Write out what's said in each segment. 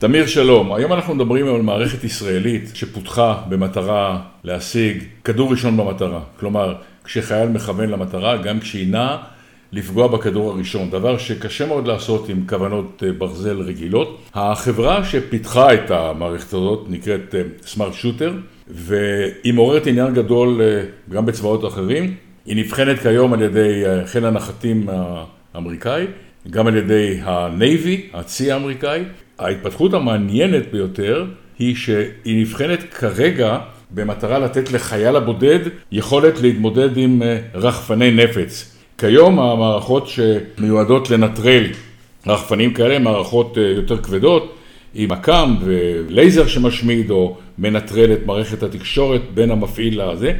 תמיר שלום, היום אנחנו מדברים על מערכת ישראלית שפותחה במטרה להשיג כדור ראשון במטרה. כלומר, כשחייל מכוון למטרה, גם כשהיא נעה, לפגוע בכדור הראשון. דבר שקשה מאוד לעשות עם כוונות ברזל רגילות. החברה שפיתחה את המערכת הזאת נקראת סמארט שוטר, והיא מעוררת עניין גדול גם בצבאות אחרים. היא נבחנת כיום על ידי חיל הנחתים האמריקאי, גם על ידי הנייבי, הצי האמריקאי. ההתפתחות המעניינת ביותר היא שהיא נבחנת כרגע במטרה לתת לחייל הבודד יכולת להתמודד עם רחפני נפץ. כיום המערכות שמיועדות לנטרל רחפנים כאלה מערכות יותר כבדות עם מכ"ם ולייזר שמשמיד או מנטרל את מערכת התקשורת בין המפעיל לזה.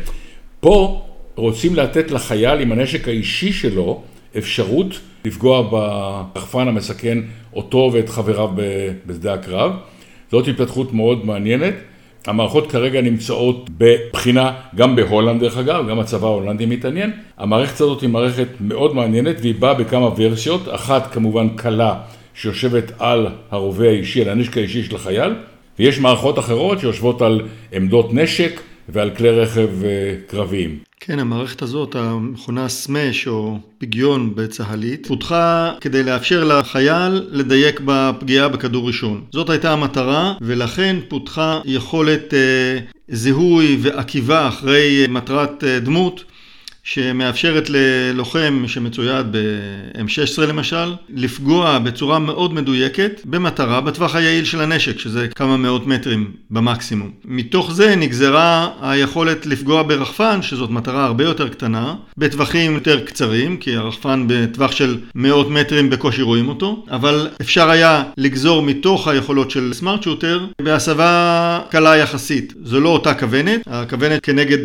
פה רוצים לתת לחייל עם הנשק האישי שלו אפשרות לפגוע ברחפן המסכן אותו ואת חבריו בשדה הקרב. זאת התפתחות מאוד מעניינת. המערכות כרגע נמצאות בבחינה גם בהולנד דרך אגב, גם הצבא ההולנדי מתעניין. המערכת הזאת היא מערכת מאוד מעניינת והיא באה בכמה ורסיות, אחת כמובן קלה שיושבת על הרובה האישי, על הנשק האישי של החייל, ויש מערכות אחרות שיושבות על עמדות נשק ועל כלי רכב קרביים. כן, המערכת הזאת, המכונה סמש או פגיון בצה"לית, פותחה כדי לאפשר לחייל לדייק בפגיעה בכדור ראשון. זאת הייתה המטרה ולכן פותחה יכולת זיהוי ועקיבה אחרי מטרת דמות שמאפשרת ללוחם שמצויד ב-M16 למשל, לפגוע בצורה מאוד מדויקת במטרה בטווח היעיל של הנשק, שזה כמה מאות מטרים במקסימום. מתוך זה נגזרה היכולת לפגוע ברחפן, שזאת מטרה הרבה יותר קטנה, בטווחים יותר קצרים, כי הרחפן בטווח של מאות מטרים בקושי רואים אותו, אבל אפשר היה לגזור מתוך היכולות של סמארט שוטר בהסבה קלה יחסית. זו לא אותה כוונת, הכוונת כנגד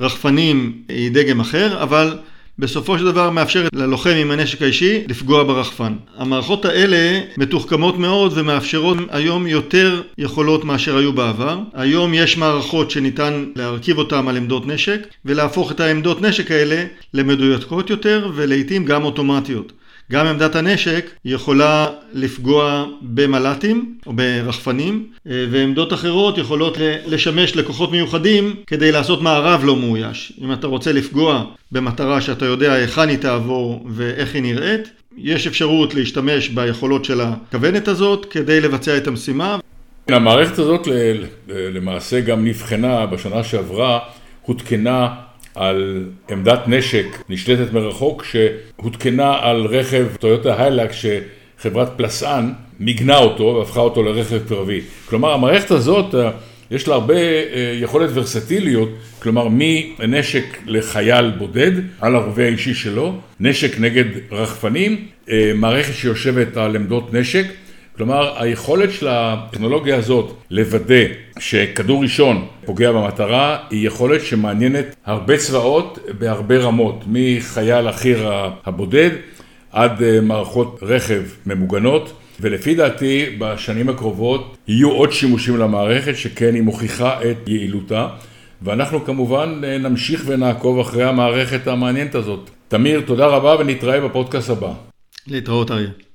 רחפנים היא דגם אחר, אבל בסופו של דבר מאפשרת ללוחם עם הנשק האישי לפגוע ברחפן. המערכות האלה מתוחכמות מאוד ומאפשרות היום יותר יכולות מאשר היו בעבר. היום יש מערכות שניתן להרכיב אותן על עמדות נשק ולהפוך את העמדות נשק האלה למדויקות יותר ולעיתים גם אוטומטיות. גם עמדת הנשק יכולה לפגוע במל"טים או ברחפנים ועמדות אחרות יכולות לשמש לכוחות מיוחדים כדי לעשות מערב לא מאויש. אם אתה רוצה לפגוע במטרה שאתה יודע היכן היא תעבור ואיך היא נראית, יש אפשרות להשתמש ביכולות של הכוונת הזאת כדי לבצע את המשימה. המערכת הזאת למעשה גם נבחנה בשנה שעברה, הותקנה על עמדת נשק נשלטת מרחוק שהותקנה על רכב טויוטה היילקס שחברת פלסאן מיגנה אותו והפכה אותו לרכב קרבי. כלומר המערכת הזאת יש לה הרבה יכולת ורסטיליות, כלומר מנשק לחייל בודד על הרובה האישי שלו, נשק נגד רחפנים, מערכת שיושבת על עמדות נשק כלומר, היכולת של הטכנולוגיה הזאת לוודא שכדור ראשון פוגע במטרה היא יכולת שמעניינת הרבה צבאות בהרבה רמות, מחייל החי"ר הבודד עד מערכות רכב ממוגנות ולפי דעתי בשנים הקרובות יהיו עוד שימושים למערכת שכן היא מוכיחה את יעילותה ואנחנו כמובן נמשיך ונעקוב אחרי המערכת המעניינת הזאת. תמיר, תודה רבה ונתראה בפודקאסט הבא. להתראות אריה.